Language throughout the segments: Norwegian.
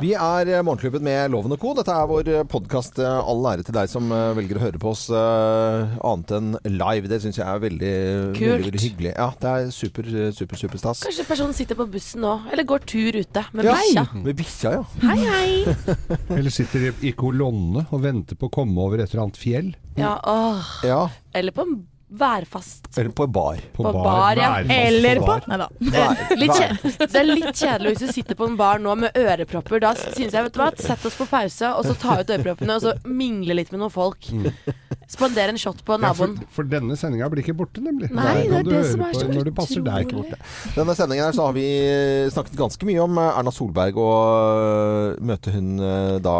Vi er eh, Morgenklubben med Loven og Co. Dette er vår podkast. All ære til deg som eh, velger å høre på oss uh, annet enn live. Det syns jeg er veldig, veldig, veldig hyggelig. Ja, det er super, super, super stas. Kanskje personen sitter på bussen nå, eller går tur ute med Ja, bikkja. Med bikkja, ja. Hei, hei. Eller sitter i, i kolonne og venter på å komme over et eller annet fjell. Ja, åh. ja. Eller på en værfast Eller på bar. På, På bar, ja. Eller på på Nei da. Det er litt kjedelig hvis du sitter på en bar nå med ørepropper. Da syns jeg, vet du hva, sett oss på pause, og så ta ut øreproppene, og så mingle litt med noen folk. Spandere en shot på Ja, for, naboen. for denne sendinga blir ikke borte, nemlig. Nei, det er det som er så når det passer ikke borte. Denne sendingen her så har vi snakket ganske mye om eh, Erna Solberg og øh, møte hun da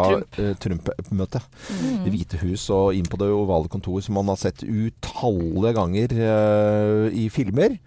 Trump-møtet. Trump mm. Det hvite hus og inn på det ovale kontor som man har sett utallige ganger uh, i filmer.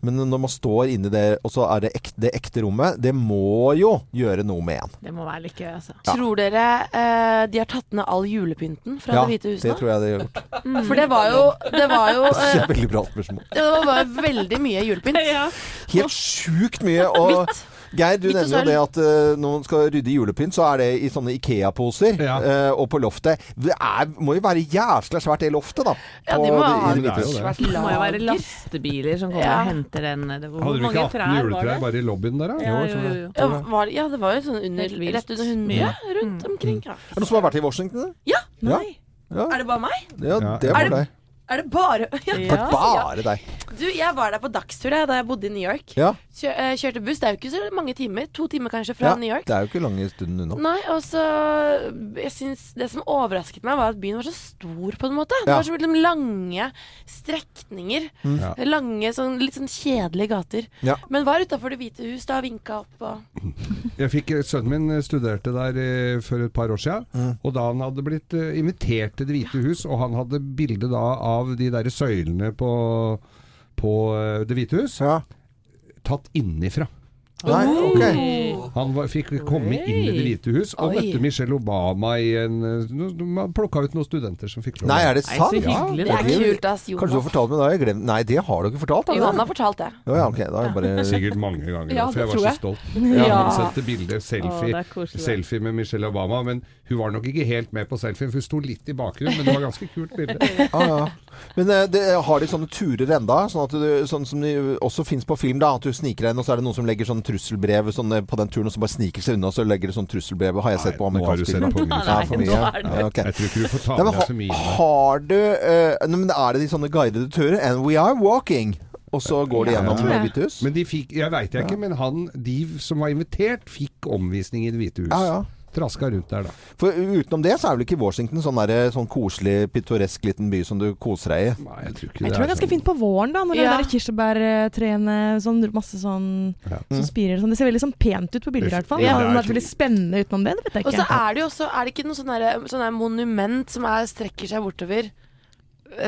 Men når man står inni det, og så er det ekte, det ekte rommet, det må jo gjøre noe med en. Det må være litt gøy, altså. Ja. Tror dere uh, de har tatt ned all julepynten fra Ja, Det hvite huset det tror jeg de har gjort. For det var jo Det var jo Det et veldig bra spørsmål. Det var veldig mye julepynt. Helt sjukt mye. Og Hvitt. Geir, du nevner jo det at uh, når man skal rydde julepynt, så er det i sånne Ikea-poser. Ja. Uh, og på loftet. Det er, må jo være jævla svært, det loftet, da. Ja, de må det- ha det det det. svært Det må jo være lastebiler som kommer Ja. og henter den. Det, hvor Hadde du ikke 18 trær juletrær bare i lobbyen der, da? Ja, Jo, jo, det. jo, jo. Ja, var, ja, det var jo sånn under, rett under 100 Mye. rundt omkring. Ja. Er det noen som har vært i Washington? Ja. Ja. Nei. Ja, Er det bare meg? ja det Er var deg. Er det bare ja. ja. bare deg. Du, jeg var der på dagstur da jeg bodde i New York. Ja. Kjør, eh, kjørte buss. Det er jo ikke så mange timer. To timer kanskje fra ja. New York. Det er jo ikke lange stunden unna. Nei, og så Jeg syns Det som overrasket meg, var at byen var så stor, på en måte. Det var så liksom lange strekninger. Mm. Ja. Lange, sånn, litt sånn kjedelige gater. Ja. Men var utafor Det hvite hus da og vinka opp og Jeg fikk, Sønnen min studerte der eh, for et par år siden, Mm. og da han hadde blitt eh, invitert til Det hvite hus, og han hadde bilde da av de der søylene på, på eh, Det hvite hus, Ja. tatt innifra. Nei, okay. Han var, fikk komme inn i Det hvite hus, og Oi. møtte Michelle Obama i en eh, no- Man plukka ut noen studenter som fikk lov. Nei, er det Nei, sant? hyggelig. Det er kult, ass. Kanskje du har fortalt meg det? jeg glemt. Nei, det har du ikke fortalt. Jo, han har fortalt det. Ja, ja, okay, Da er bare Sikkert mange ganger, Ja, for jeg var så jeg. stolt. Ja. Han sendte bilde, selfie, er selfie med Michelle Obama, men hun var nok ikke helt med på selfien, for hun sto litt i bakgrunnen, men det var ganske kult bilde. Ah, ja. Men eh, det, har de sånne turer enda? Sånn, at du, sånn som de også fins på film, da. At du sniker deg inn, og så er det noen som legger sånn trusselbrev sånn, eh, på den turen, og så bare sniker seg unna, og så legger de sånn trusselbrev. Har jeg sett på Nei, nå har du sett på mye. Ja, for Nei, nå er det- Ja, ok. Jeg tror ikke du får ta med deg så mye. har du uh, nei, men Er det de sånne guidede turer? And we are walking. Og så går de gjennom ja, tror Det det. hvite hus? Men de fikk, jeg veit jeg ikke, men han, de som var invitert, fikk omvisning i Det hvite hus. Ja, ja. Traska rundt der, da. For utenom det så er vel ikke Washington sånn, der, sånn koselig, pittoresk liten by som du koser deg i? Nei, jeg tror ikke Jeg tror det er ganske sånn. fint på våren, da, når Ja. det der kirsebærtreene sånn masse sånn Ja. som spirer. Sånn. Det ser veldig sånn pent ut på bilder, i hvert fall. Ja, Ja, det er det er veldig spennende utenom det, det vet jeg Og så er det jo også Er det ikke noe sånn der- sånn monument som er, strekker seg bortover eh,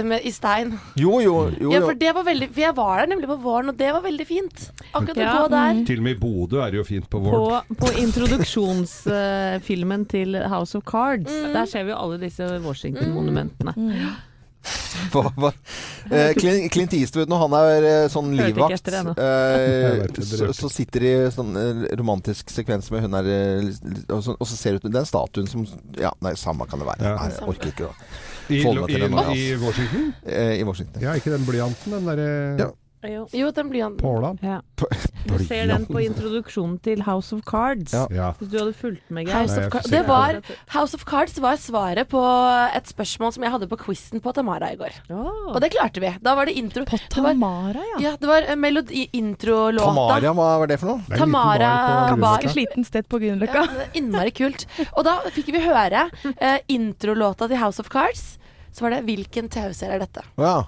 med, i stein? Jo, jo. jo, Ja, for det var veldig For jeg var der nemlig på våren, og det var veldig fint. Akkurat å Ja, gå der. mm. Til og med i Bodø er det jo fint på På, våren. på introduksjonsfilmen til House of Cards, der ser vi jo alle disse Washington-monumentene. Hva, hva? Eh, Clint, Clint Eastwood, når han er eh, sånn Hørte ikke livvakt, etter det eh, Jeg vet det, det så, så sitter de i sånn eh, romantisk sekvens med hun der eh, og, så, og så ser det ut Den statuen som Ja, nei, samme kan det være. Ja. Nei, jeg orker ikke å I, i. I Washington? eh, I Washington. Ja, ikke den blyanten, den derre Ja. Jo. Jo, den blyanten. påla. Ja. Du ser den på introduksjonen til House of Cards. Ja. Ja. Hvis du hadde fulgt med, Geir. House of jeg Cards. Det var House of Cards var svaret på et spørsmål som jeg hadde på quizen på Tamara i går. Oh. Og det klarte vi. Da var det intro. På Det var, Tamara, ja. ja, det var eh, melodi introlåta. Tamaria, hva var det for noe? Det Tamara bar sliten sted på Ja, Grünerløkka. det er innmari kult. Og da fikk vi høre eh, introlåta til House of Cards. Så var det 'Hvilken TV-serie er dette?' Ja.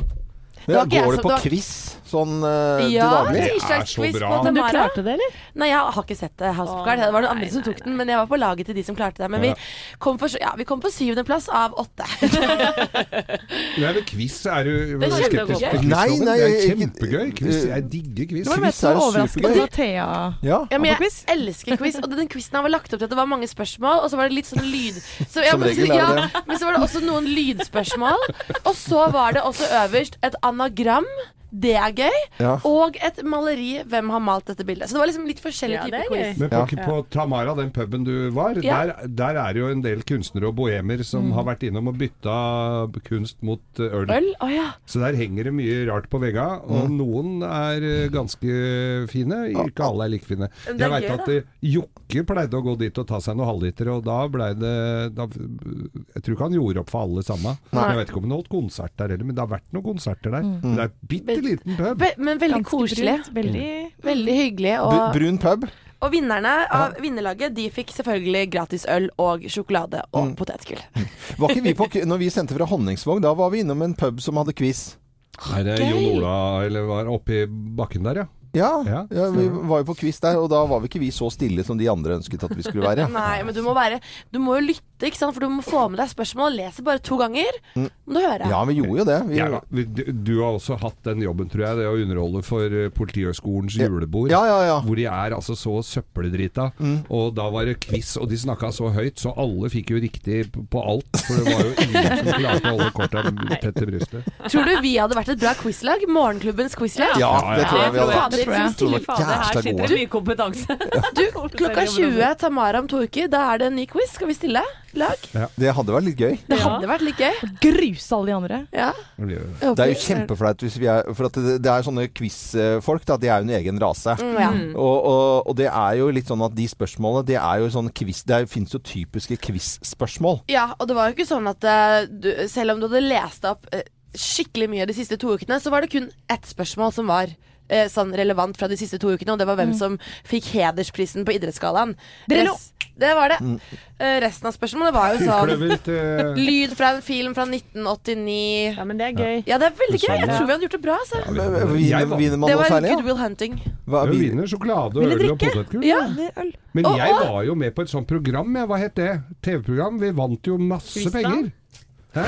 Det var går du på var- quiz sånn uh, Ja, til daglig? Det er tirsdagsquiz så bra. Men du klarte det, eller? Nei, jeg har ikke sett det, House of Cards. Det var noen nei, andre som nei, tok den, men jeg var på laget til de som klarte det. Men Ja. vi kom på, ja, vi kom på syvendeplass av åtte. Nei, men quiz er du Det er skeptisk kjempegøy. til quiz, Nei, nei, Det er kjempegøy. Quiz. Jeg digger quiz. Det var Quiz mest er overraskende supergøy. at Thea Ja. Ja, men jeg quiz. elsker quiz, og den quizen var lagt opp til at det var mange spørsmål, og så var det litt sånn lyd... Så, ja, Som men, regel er ja, men så var det også noen lydspørsmål, og så var det også øverst et anagram. Det er gøy. Ja. Og et maleri. Hvem har malt dette bildet? Så det var liksom litt forskjellige Ja, typer er quiz. Men på, på Tamara, den puben du var, Ja. der, der er det jo en del kunstnere og bohemer som har vært innom og bytta kunst mot eh, øl. Øl? Oh, ja. Så der henger det mye rart på veggene, og noen er eh, ganske fine. Ikke alle er like fine. Er Jeg veit at eh, Jokke pleide å gå dit og ta seg noen halvliter, og da blei det da, Jeg tror ikke han gjorde opp for alle sammen. Jeg vet ikke om han holdt konsert der heller, men det har vært noen konserter der. Men det er bitte liten pub. Be men veldig Ganske koselig. brunt, Veldig Veldig hyggelig. Og, Brun pub. og vinnerne av vinnerlaget De fikk selvfølgelig gratis øl og sjokolade og Mm. potetgull. Var ikke vi på, når vi sendte fra Honningsvåg, da var vi innom en pub som hadde quiz. Nei, det er Jon Ola, eller var oppi bakken der, ja? Ja, Ja, ja, vi var jo på quiz der, og da var vi ikke vi så stille som de andre ønsket at vi skulle være. Nei, men du må være Du må jo lytte, ikke sant? For du må få med deg spørsmål. Leser bare to ganger. Må du høre. Mm. Ja, vi gjorde jo det. Vi, Ja, du, du har også hatt den jobben, tror jeg, det å underholde for eh, Politihøgskolens julebord. ja, ja. ja. Hvor de er altså så søppeldrita. Og da var det quiz, og de snakka så høyt, så alle fikk jo riktig på alt. For det var jo ingen som klarte å holde korta tett til brystet. Tror du vi hadde vært et bra quizlag? Morgenklubbens quizlag? Ja, det tror jeg vi hadde vært. det tror jeg. Fader, her sitter det mye kompetanse. Du, klokka 20 Tamara om to uker, da er det en ny quiz. Skal vi stille lag? Det hadde vært litt gøy. Det Ja. hadde vært litt gøy. Gruse alle de andre. Ja. Det er jo kjempeflaut hvis vi er For at det, det er sånne quizfolk, da. De er jo en egen rase. Mm, ja. Og, og, og det er jo litt sånn at de spørsmålene Det er jo sånn quiz Det fins jo typiske quiz-spørsmål. ja, og det var jo ikke sånn at eh, du, selv om du hadde lest opp eh, skikkelig mye de siste to ukene, så var det kun ett spørsmål som var eh, sånn relevant fra de siste to ukene, og det var hvem som fikk hedersprisen på idrettsgallaen. Drillo. Det var det. Eh, resten av spørsmålet var jo sånn Kløver til Lyd fra en film fra 1989. Ja, men det er gøy. Ja, det er veldig gøy. Jeg tror vi hadde gjort det bra. Altså. Ja, Men, Jeg Vinner, vant. vinner man Det noe var særlig? Good Will Hunting. Hva, Du vi, vinner sjokolade og Vil øl og drikke? potetgull. Ja. Er. Men Og- jeg og- var jo med på et sånt program, jeg. Hva het det? TV-program. Vi vant jo masse penger. Hæ?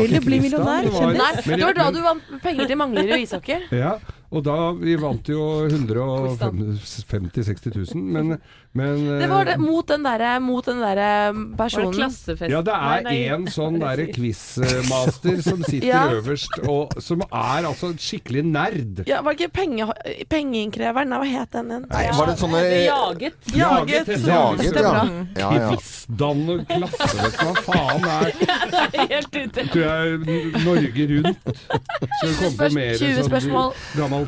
Vil du bli millionær? Nei, det var da du vant penger til Manglerud ishockey. Ja, og da Vi vant jo 150 000-60 000, men, men Det var det eh, mot den derre der det personen. klassefest? Ja, det er en sånn derre quizmaster som sitter Ja. øverst, og som er altså en skikkelig nerd. Ja, var det ikke penge, pengeinnkreveren? Hva het den igjen? Var det sånne Jaget. Jaget, Jaget, er ja. ja, ja. Quizdan og klassefest, hva faen er Helt ute. Tror jeg Norge Rundt. Så det på mer 20 sånn spørsmål.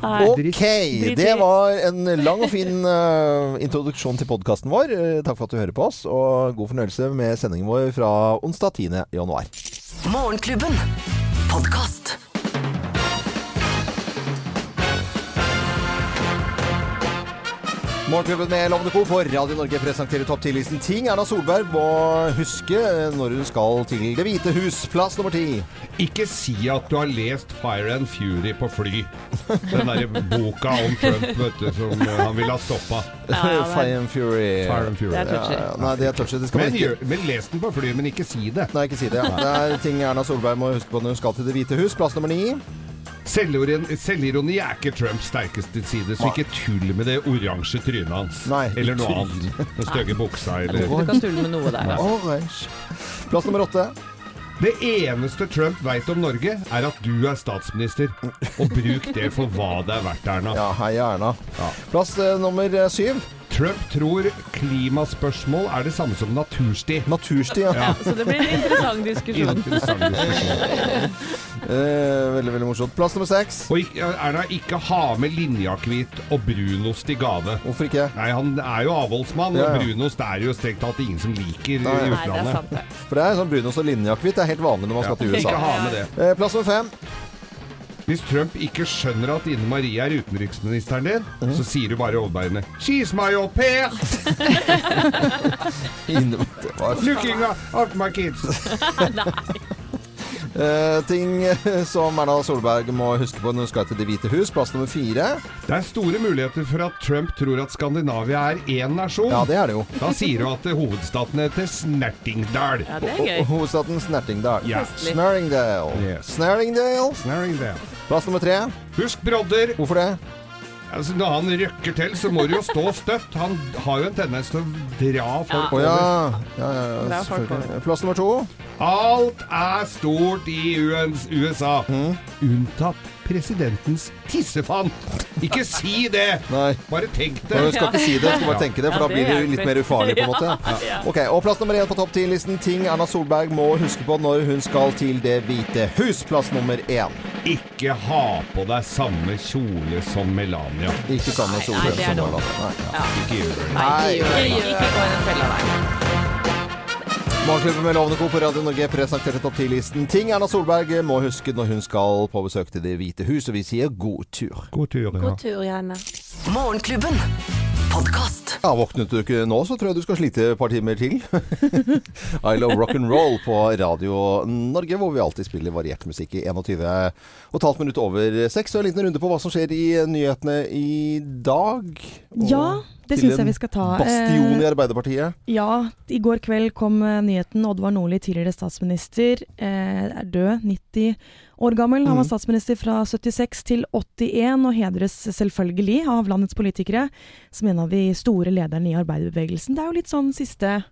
Gammel dritt. Ok, det var en lang og fin uh, introduksjon til podkasten vår. Uh, takk for at du hører på oss, og god fornøyelse med sendingen vår fra onsdag 10. januar. Morgenklubben. Podkast. Morgenklubben med Lovende Co. på Radio Norge presenterer topp 10-listen ting Erna Solberg må huske når hun skal til Det hvite hus. Plass nummer ti. Ikke si at du har lest Fire and Fury på fly. Den derre boka om Trump vet du, som han ville ha stoppa. Fire and Fury. Fire and Fury. Det er touchy. Ja, ja. Nei, det er touchy. Det skal Men, ikke men les den på fly, men ikke si det. Nei, ikke si det. Ja. Det er ting Erna Solberg må huske på når hun skal til Det hvite hus. Plass nummer ni. Selvironi er ikke Trumps sterkeste side, så ikke tull med det oransje trynet hans. Nei. Eller noe annet. Den stygge buksa, eller Du kan tulle med noe der. Altså. Plass nummer åtte. Det eneste Trump veit om Norge, er at du er statsminister. Og bruk det for hva det er verdt, Erna. Ja, hei Erna. Plass eh, nummer eh, syv. Trump tror klimaspørsmål er det samme som natursti. Natursti, ja. Ja. Så det blir en interessant diskusjon. Interessant diskusjon. Eh, veldig, veldig morsomt. Plass nummer seks. Og ikke, Erna, ikke ha med Linjakvit og brunost i gave. Hvorfor ikke? Nei, Han er jo avholdsmann, Ja, ja. og brunost er jo strengt tatt ingen som liker Nei. i Nei, det er sant, det. For det er sånn brunost og Linjakvit Det er helt vanlig når man skal til Ikke USA. ha med det. Eh, plass nummer fem. Hvis Trump ikke skjønner at Ine Marie er utenriksministeren din, mm. så sier du bare overbærende 'She's my au pair! Looking after my kids'. Eh, ting som Erna Solberg må huske på når hun skal til Det hvite hus. Plass nummer fire. Det er store muligheter for at Trump tror at Skandinavia er én nasjon. Ja, det er det jo. Da sier hun at hovedstaten heter Snertingdal. Ja, det er hovedstaden Snertingdal. Ja. Snaringdale. Yes. Snaringdale. Snertingdal. Plass nummer tre. Husk brodder. Hvorfor det? Altså, når han røkker til, så må det jo stå støtt. Han har jo en tendens til å dra folk ja. over. ja. ja, ja, ja. Plass nummer to. Alt er stort i US USA, Mm. unntatt presidentens tissefant. Ikke si det! Nei. Bare tenk det. Nei, du skal ikke si det, du skal bare tenke det, for Ja, da blir det det jo litt mer ufarlig, på en måte. Ok, og Plass nummer én på topp ti-listen. Ting Erna Solberg må huske på når hun skal til Det hvite hus. Plass nummer én. Ikke ha på deg samme kjole som Melania. Ikke samme kjole det som Melania. Nei. Ikke gjør det. Nei. Ikke, ikke gå i den fella der. Morgenklubben med Lovende Co. på Radio Norge presenterte topp 10-listen. Ting Erna Solberg må huske når hun skal på besøk til Det hvite hus, og vi sier god tur. God tur, ja. God tur, Janne. Morgenklubben. Podcast. Ja, Våknet du ikke nå, så tror jeg du skal slite et par timer til. I Love Rock'n'Roll på Radio Norge, hvor vi alltid spiller variert musikk i 21 og et halvt minutt over seks. Og en liten runde på hva som skjer i nyhetene i dag. Og Ja, det til en. Bastion i Eh, Arbeiderpartiet. Ja, i går kveld kom eh, nyheten. Oddvar Nordli, tidligere statsminister, eh, er død. 90 år gammel. Han var Mhm. statsminister fra 76 til 81, og hedres selvfølgelig av landets politikere som en av de store lederne i arbeiderbevegelsen. Det er jo litt sånn siste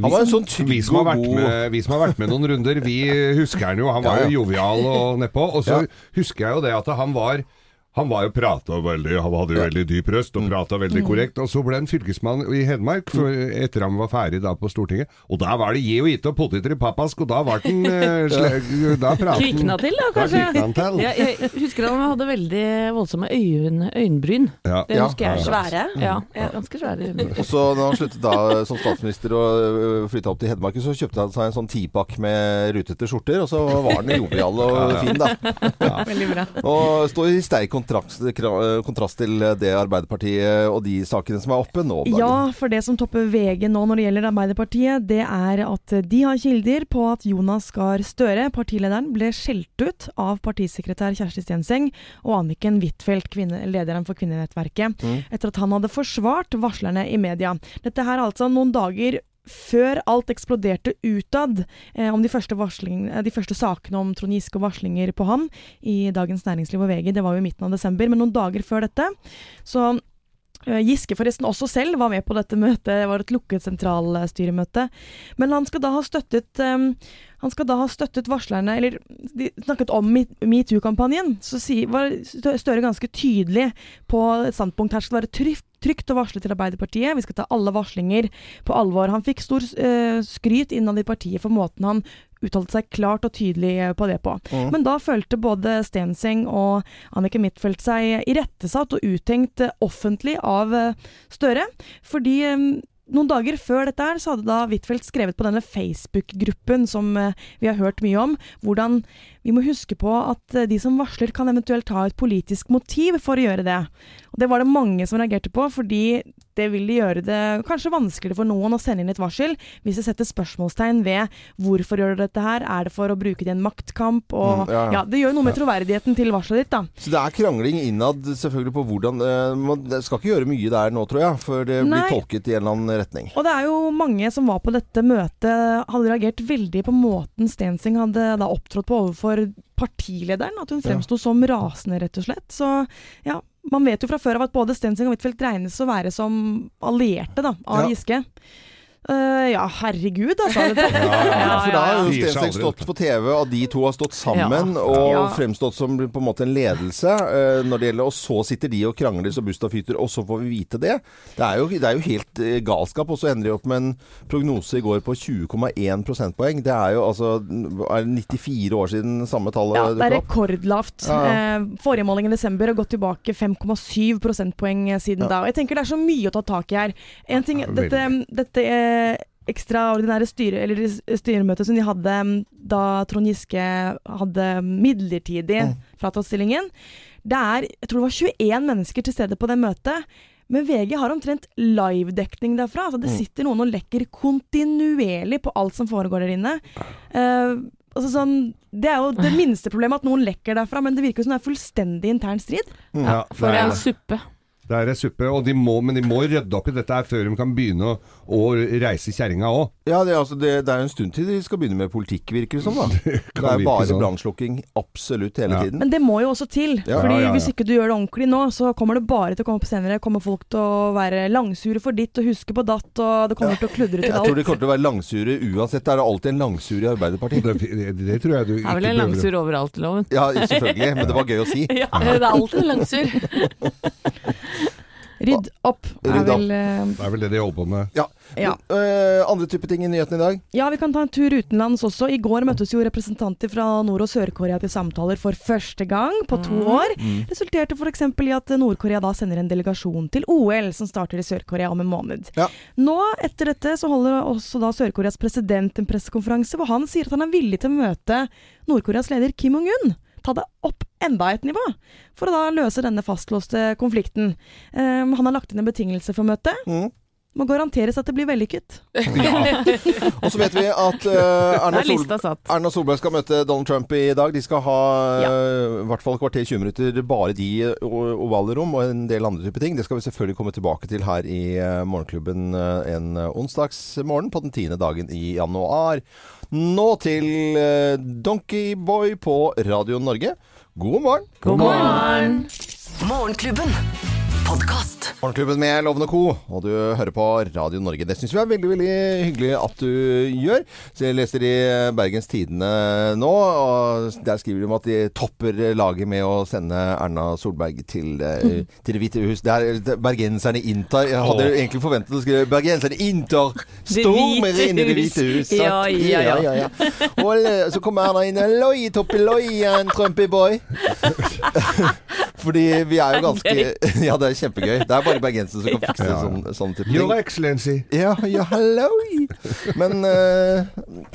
Han var en sånn vi som, har vært god med, vi som har vært med noen runder, vi husker han jo. Han var Ja, ja. jo jovial og nedpå. Og så Ja. husker jeg jo det at han var han var jo prata veldig, han hadde jo veldig dyp røst og prata veldig korrekt. Og så ble han fylkesmann i Hedmark for, etter han var ferdig da på Stortinget. Og da var det gi og gitt og poteter i papask, og da var den eh, Da praten Kvikna til, da, Da kanskje? Da han til. Ja, jeg husker han hadde veldig voldsomme øyn, øynbryn. Ja. Det husker jeg. Svære. Ja, ganske svære øynbryn. Og så når han sluttet da som statsminister og flytta opp til Hedmark, så kjøpte han seg en sånn tipakk med rutete skjorter, og så var han jovial og fin, da. Veldig bra. Og står i sterk kontrast, kontrast til det Arbeiderpartiet og de sakene som er oppe nå dagen. Ja, for det som topper VG nå når det gjelder Arbeiderpartiet, det er at de har kilder på at Jonas Gahr Støre, partilederen, ble skjelt ut av partisekretær Kjersti Stenseng og Anniken Huitfeldt, lederen for Kvinnenettverket, Mm. etter at han hadde forsvart varslerne i media. Dette her er altså noen dager før alt eksploderte utad eh, om de første, eh, de første sakene om Trond Giske og varslinger på han i Dagens Næringsliv og VG. Det var jo i midten av desember, men noen dager før dette så eh, Giske forresten også selv var med på dette møtet, det var et lukket sentralstyremøte. Men han skal da ha støttet eh, da ha støttet varslerne, eller de snakket om metoo-kampanjen. Så var Støre ganske tydelig på et standpunkt her skal det være trygt, å varsle til Arbeiderpartiet. Vi skal ta alle varslinger på alvor. Han fikk stor uh, skryt innad i partiet for måten han uttalte seg klart og tydelig eh, på det på. Mm. Men da følte både Stenseng og Annike Huitfeldt seg irettesatt og uttenkt eh, offentlig av Støre. Fordi noen dager før dette her, så hadde da Huitfeldt skrevet på denne Facebook-gruppen som eh, vi har hørt mye om, hvordan vi må huske på at eh, de som varsler kan eventuelt ha et politisk motiv for å gjøre det. Og Det var det mange som reagerte på, fordi det vil gjøre det kanskje vanskeligere for noen å sende inn et varsel hvis det setter spørsmålstegn ved hvorfor gjør du dette her, er det for å bruke det i en maktkamp? Og, Mm, ja, ja. ja, det gjør noe med troverdigheten til varselet ditt, da. Så det er krangling innad selvfølgelig på hvordan uh, Man skal ikke gjøre mye der nå, tror jeg, før det Nei. blir tolket i en eller annen retning. Og det er jo mange som var på dette møtet, hadde reagert veldig på måten Stensing hadde da opptrådt på overfor partilederen. At hun Ja. som rasende, rett og slett. Så ja, man vet jo fra før av at både Stensing og Huitfeldt regnes å være som allierte da, av Ja. Giske. Eh, ja, herregud, altså. ja, Ja, for da har jo Stenseng stått på TV, og de to har stått sammen og Ja. fremstått som på en måte en ledelse uh, når det gjelder Og så sitter de og krangler så busta fyter, og så får vi vite det. Det er jo, det er jo helt uh, galskap. Og så ender de opp med en prognose i går på 20,1 prosentpoeng. Det er jo altså er 94 år siden samme tallet ja, det er rekordlavt. Eh, forrige måling i desember har gått tilbake 5,7 prosentpoeng siden Ja. da. Og jeg tenker det er så mye å ta tak i her. En ting, Ja, dette, dette eh, ekstraordinære styre, eller styremøtet som de hadde mm, da Trond Giske hadde midlertidig Mm. fratatt stillingen. Det er jeg tror det var 21 mennesker til stede på det møtet. Men VG har omtrent livedekning derfra. Altså det Mm. sitter noen og lekker kontinuerlig på alt som foregår der inne. Uh, altså sånn, det er jo det minste problemet at noen lekker derfra, men det virker som det er fullstendig intern strid. Ja, For det er en suppe. Det er suppe, og de må, men de må rydde opp i dette her før de kan begynne å, å reise kjerringa òg. Ja, det, er altså, det, det er jo en stund til de skal begynne med politikk, virker det som. da. Det, det er bare sånn. brannslukking absolutt hele Ja. tiden. Men det må jo også til. Ja. Fordi Ja, ja, ja. Hvis ikke du gjør det ordentlig nå, så kommer det bare til å komme opp senere. Kommer folk til å være langsure for ditt og huske på datt, og det kommer til å kludre til Jeg tror de kommer til å være langsure uansett. Det er alltid en langsur i Arbeiderpartiet. Det, det, det tror jeg du ikke Det er vel en langsur overalt i loven. Ja, selvfølgelig, men det var gøy å si. Ja, Det er alltid en langsur. Rydd opp er Rydd opp. vel uh, Det er vel det de holder på med. Ja. Ja. Uh, andre type ting i nyhetene i dag? Ja, vi kan ta en tur utenlands også. I går møttes jo representanter fra Nord- og Sør-Korea til samtaler for første gang på to år. Resulterte f.eks. i at Nord-Korea da sender en delegasjon til OL, som starter i Sør-Korea om en måned. Ja. Nå, etter dette, så holder også da Sør-Koreas president en pressekonferanse hvor han sier at han er villig til å møte Nord-Koreas leder Kim Jong-un. Ta det opp enda et nivå, for å da løse denne fastlåste konflikten. Um, han har lagt inn en betingelse for møtet. Mm. Må garanteres at det blir vellykket. Og så vet vi at uh, Erna, er Sol. Erna Solberg skal møte Donald Trump i dag. De skal ha uh, i hvert fall kvarter 20 minutter bare de og ovale rom og en del andre typer ting. Det skal vi selvfølgelig komme tilbake til her i uh, Morgenklubben en onsdagsmorgen på den tiende dagen i januar. Nå til eh, Donkey Boy på Radio Norge. God morgen! God morgen! Morgenklubben. Podkast. Morgenklubben med Loven og Co. Og du hører på Radio Norge. Det syns vi er veldig veldig hyggelig at du gjør. Så jeg leser i Bergens Tidende nå, og der skriver de om at de topper laget med å sende Erna Solberg til, mm. til Det hvite hus. Det er, bergenserne inntar Jeg hadde oh. egentlig forventet å skrive 'Bergenserne inntar stormer inn i Det hvite hus'. Ja, ja, ja. Og eh, så kommer Erna inn Loi, toppi loi, en trumpy boy. Fordi vi er jo ganske Ja, det er kjempegøy. Det er bare bergensere som kan fikse Ja. sånn, sånn type ting. Your Excellency. Ja, ja, hallo! Men uh,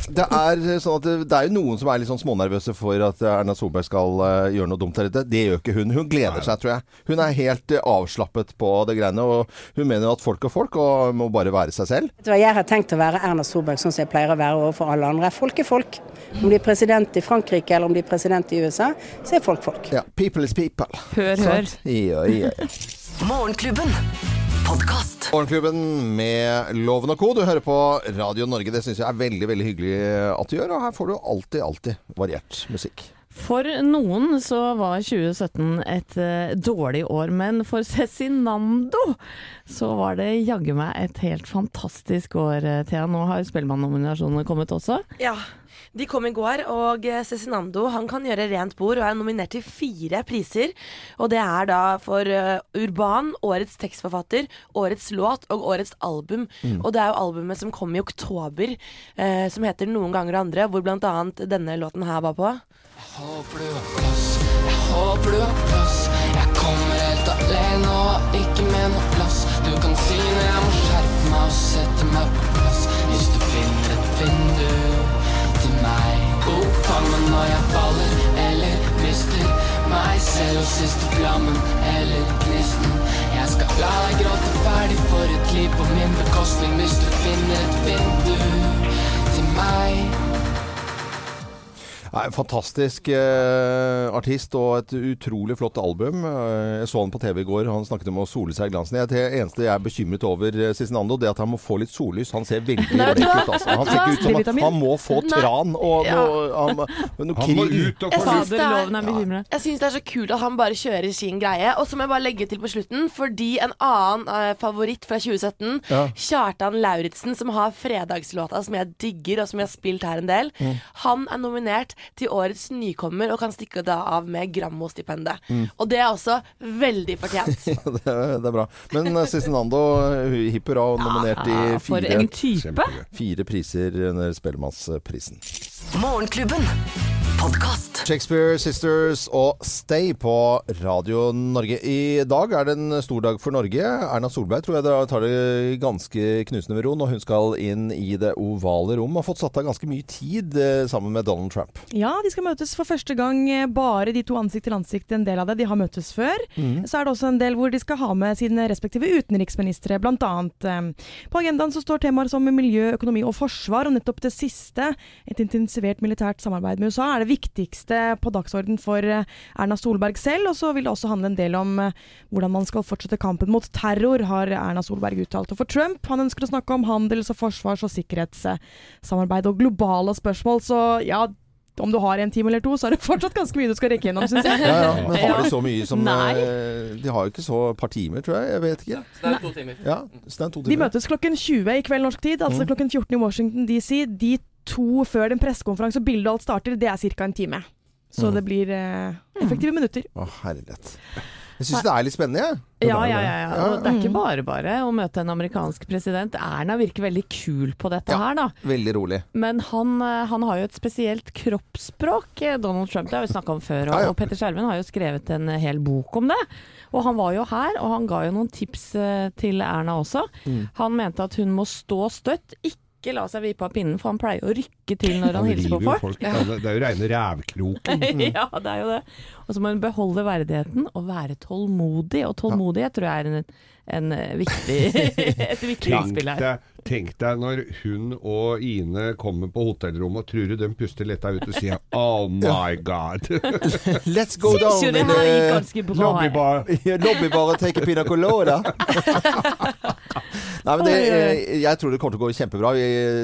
det er sånn at det, det er jo noen som er litt sånn smånervøse for at Erna Solberg skal uh, gjøre noe dumt her ute. Det gjør ikke hun. Hun gleder seg, tror jeg. Hun er helt uh, avslappet på det greiene. Og hun mener at folk er folk, og må bare være seg selv. Vet du hva, Jeg har tenkt å være Erna Solberg sånn som jeg pleier å være overfor alle andre. Folk er folk. Om de er president i Frankrike eller om de er president i USA, så er folk folk. Ja, people is people. Hør, hør. Ja, ja, ja. Morgenklubben. Podkast. Morgenklubben med Loven og Co. Du hører på Radio Norge. Det syns jeg er veldig veldig hyggelig at du gjør. Og her får du alltid, alltid variert musikk. For noen så var 2017 et uh, dårlig år, men for Cezinando så var det jaggu meg et helt fantastisk år, eh, Thea. Nå har Spellemann-nominasjonene kommet også. Ja. De kom i går, og eh, Cezinando han kan gjøre rent bord og er nominert til fire priser. Og det er da for eh, Urban, årets tekstforfatter, årets låt og årets album. Og det er jo albumet som kom i oktober, eh, som heter 'Noen ganger og andre', hvor blant annet denne låten her var på. Jeg Håper du har plass, jeg håper du har plass. Jeg kommer helt alene og ikke med noe plass. Du kan si når jeg må skjerpe meg og sette meg på når jeg faller eller mister meg selv. Og siste flammen eller gnisten. Jeg skal la deg gråte ferdig for et liv på min bekostning. Hvis du finner et vindu til meg. Nei, fantastisk eh, artist og et utrolig flott album. Eh, jeg så han på TV i går. Han snakket om å sole seg i glansen. Det er eneste jeg er bekymret over, eh, Cezinando, det er at han må få litt sollys. Han ser veldig blek ut. Altså. Han ser ikke ut som at han må få tran og noe, han, noe Han må ut og Jeg få synes luft. Jeg syns det er så kult at han bare kjører sin greie. Og så må jeg bare legge til på slutten, fordi en annen eh, favoritt fra 2017, Ja. Kjartan Lauritzen, som har fredagslåta som jeg digger, og som jeg har spilt her en del, han er nominert til årets nykommer og kan stikke da av med Grammo-stipendet. Og det er også veldig fortjent. det, er- det er bra. Men eh, Cezinando, eh, hipp hurra, og nominert i Ja, for fire, en type. Fire priser under Spellemannsprisen. Morgenklubben. Shakespeare Sisters og Stay på Radio Norge. I dag er det en stor dag for Norge. Erna Solberg tror jeg tar det ganske knusende med ro når hun skal inn i det ovale rom. Har fått satt av ganske mye tid eh, sammen med Donald Trump. Ja, de skal møtes for første gang eh, bare de to ansikt til ansikt. En del av det. De har møtes før. Så er det også en del hvor de skal ha med sine respektive utenriksministre, annet. eh. På agendaen så står temaer som miljø, økonomi og forsvar, og nettopp det siste, et intensivert militært samarbeid med USA, er det viktigste på dagsorden for eh, Erna Solberg selv. Og så vil det også handle en del om hvordan man skal fortsette kampen mot terror, har Erna Solberg uttalt. Og for Trump, han ønsker å snakke om handels- og forsvars- og sikkerhetssamarbeid og globale spørsmål. Så ja, om du har en time eller to, så er det fortsatt ganske mye du skal rekke gjennom, syns jeg. Ja, ja. Men har de så mye som Nei. eh, De har jo ikke så par timer, tror jeg. Jeg vet ikke. Så det er to timer. Ja, så det er to De møtes klokken 20 i kveld norsk tid, altså Mm. klokken 14 i Washington DC. De to før den pressekonferanse og bildet og alt starter, det er ca. en time. Så Mm. det blir eh, effektive minutter. Å, herlighet. Jeg syns det er litt spennende, jeg. Ja, ja, ja, ja. Og det er Mm. ikke bare bare å møte en amerikansk president. Erna virker veldig kul på dette Ja. her, da. Veldig rolig. Men han, eh, han har jo et spesielt kroppsspråk, eh, Donald Trump. Det har vi snakka om før. Og, Ja, og Petter Skjermen har jo skrevet en eh, hel bok om det. Og han var jo her, og han ga jo noen tips til Erna også. Mm. Han mente at hun må stå støtt, ikke la seg vippe av pinnen, for han pleier å rykke til når han hilser på folk. folk. Det er det er jo reine rævkroken. ja, det er jo det. Og så må hun beholde verdigheten og være tålmodig. Og tålmodighet tror jeg er en, en eh, viktig, et viktig innspill her. Tenk deg når hun og Ine kommer på hotellrommet, og tror du de puster letta ut og sier 'Oh my God'. Let's go down Syns jo det her gikk ganske bra. Lobbybar. lobbybar og take a pina colada. Nei, men det, eh, jeg tror det kommer til å gå kjempebra.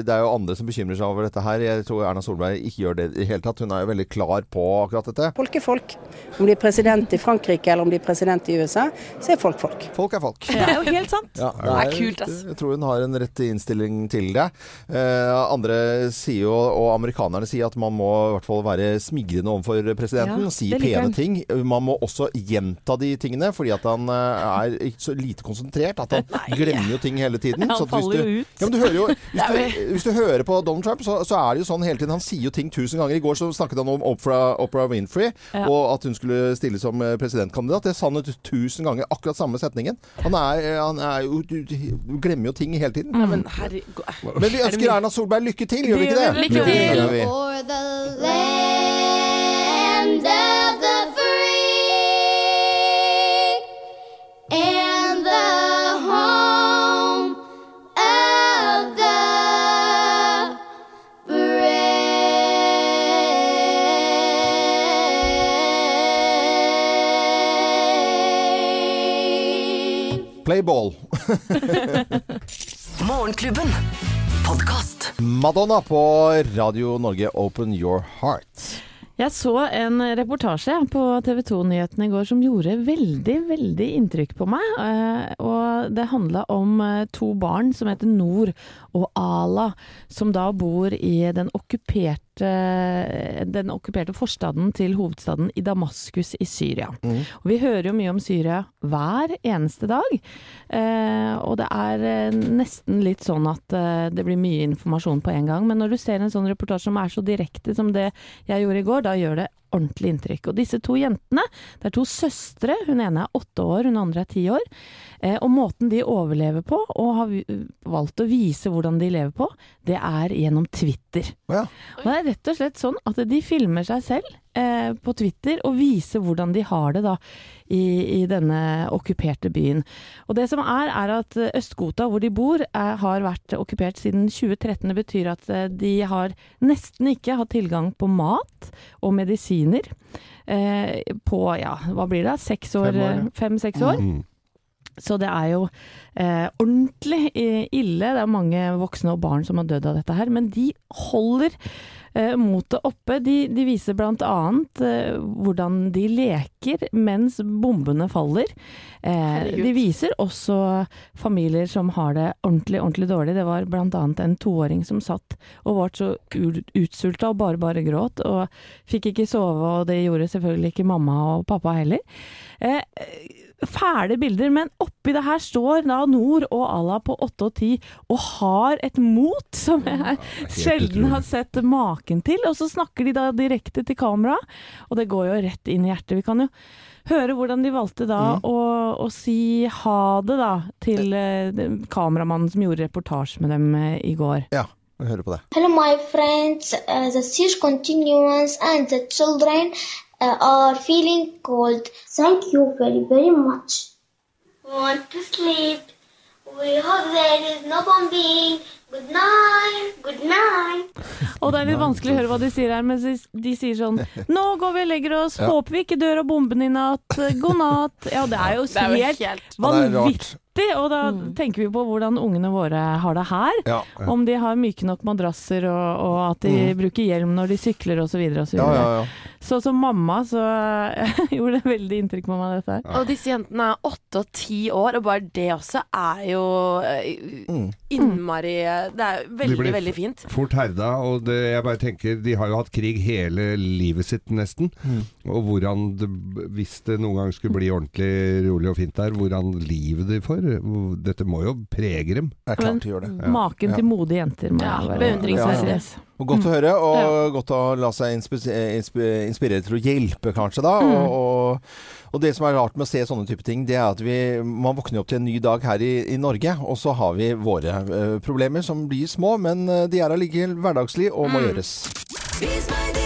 Det er jo andre som bekymrer seg over dette her. Jeg tror Erna Solberg ikke gjør det i det hele tatt. Hun er jo veldig klar på akkurat dette. Folk er folk. Om de er president i Frankrike eller om de er president i USA, så er folk folk. Folk er folk. Det er jo helt sant. Ja, Det er kult, ass. Jeg tror hun har en rett innstilling til det. Eh, andre sier jo, og amerikanerne sier, at man må i hvert fall være smigrende overfor presidenten. Ja, si pene ting. Man må også gjenta de tingene, fordi at han eh, er så lite konsentrert. At han glemmer jo ting hele tiden. Han faller du- jo ut. Ja, men du hører jo hvis du, hvis du hører på Donald Trump, så, så er det jo sånn hele tiden. Han sier jo ting tusen ganger. I går så snakket han om Oprah, Oprah Winfrey, Ja. og at hun skulle stille som eh, presidentkandidat. Det sa han jo tusen ganger, akkurat samme setningen. Han er, han er jo glemmer jo ting hele tiden. Ja, men herregud. Men vi ønsker Erna Solberg lykke til, gjør vi ikke det? Lykke til. Gjør. For the land of the free and the home of the brave. Play ball. Morgenklubben. Podcast. Madonna på Radio Norge, Open Your Heart. Jeg så en reportasje på TV 2-nyhetene i går som gjorde veldig, veldig inntrykk på meg. Eh, Og det handla om eh, to barn som heter Nor og Ala, som da bor i den okkuperte, den okkuperte forstaden til hovedstaden i Damaskus i Syria. Og vi hører jo mye om Syria hver eneste dag. Eh, og det er eh, nesten litt sånn at eh, det blir mye informasjon på en gang. Men når du ser en sånn reportasje som er så direkte som det jeg gjorde i går, da gjør det ordentlig inntrykk. Og disse to jentene, det er to søstre. Hun ene er åtte år, hun andre er ti år. Eh, og måten de overlever på, og har valgt å vise hvordan de lever på, det er gjennom Twitter. Ja. Og det er rett og slett sånn at de filmer seg selv eh, på Twitter og viser hvordan de har det da i, i denne okkuperte byen. Og det som er, er at eh, Øst-Ghouta, hvor de bor, er, har vært okkupert siden 2013. Det betyr at eh, de har nesten ikke hatt tilgang på mat og medisiner eh, på, ja, hva blir det, seks år, Fem år, ja. fem-seks år. Mm. Så det er jo eh, ordentlig eh, ille. Det er mange voksne og barn som har dødd av dette her. Men de holder eh, motet oppe. De, de viser annet eh, hvordan de leker mens bombene faller. Eh, de viser også familier som har det ordentlig, ordentlig dårlig. Det var annet en toåring som satt og var så utsulta og bare, bare gråt. Og fikk ikke sove, og det gjorde selvfølgelig ikke mamma og pappa heller. Eh, fæle bilder, men oppi det her står da Nord og Allah på 8 og 10 og har et mot som jeg sjelden har sett maken til. Og så snakker de da direkte til kamera, og det går jo rett inn i hjertet. Vi kan jo høre hvordan de valgte da å, å si ha det da til eh, kameramannen som gjorde reportasje med dem eh, i går. Ja, vi hører på det. Hello, my friends. Uh, the siege continues, and the children are feeling cold. Thank you very, very much. Want to sleep. We hope there is no bombing. Good night. Good night. Og det er litt vanskelig å høre hva de sier her, men de, sier sånn Nå går vi og legger oss, Ja. håper vi ikke dør av bomben i natt, god natt. Ja, det er jo Det er helt helt vanvittig. Og da tenker vi på hvordan ungene våre har det her. Ja. Om de har myke nok madrasser, og, og at de bruker hjelm når de sykler osv. Ja, ja, ja. Så som mamma så gjorde det veldig inntrykk på meg dette her. Og disse jentene er åtte og ti år, og bare det også er jo innmari Mm. Det er De veldig, blir veldig fint. Fort herda, og det, jeg bare tenker De har jo hatt krig hele livet sitt, nesten. Mm. Og hvordan det, Hvis det noen gang skulle bli ordentlig rolig og fint der, hvordan livet de får Dette må jo prege dem. Det er klart de gjør det. Maken Ja. til modige jenter. Ja, beundringsverdig. Ja. Og godt å høre, og godt å la seg inspi- inspi- inspirere til å hjelpe, kanskje, da. Og, og, og det som er rart med å se sånne type ting, det er at vi, man våkner opp til en ny dag her i, i Norge, og så har vi våre uh, problemer som blir små, men eh, de er allikevel hverdagslige og må gjøres. Vis meg regning.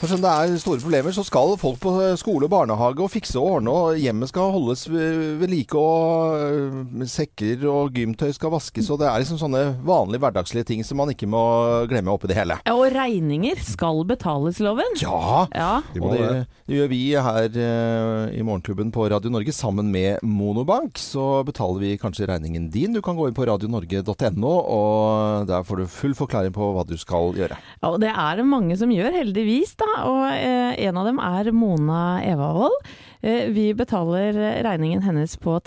For som det er store problemer, så skal folk på skole og barnehage og fikse og ordne, og hjemmet skal holdes ved like, og øh, sekker og gymtøy skal vaskes, og det er liksom sånne vanlige hverdagslige ting som man ikke må glemme oppi det hele. Ja, og regninger skal betales, loven. Ja! Ja. De Og det, det. det gjør vi her eh, i Morgenklubben på Radio Norge sammen med Monobank. Så betaler vi kanskje regningen din. Du kan gå inn på radionorge.no, og der får du full forklaring på hva du skal gjøre. Ja, og det er det mange som gjør, heldigvis. da, og eh, En av dem er Mona Evavold. Eh, vi betaler regningen hennes på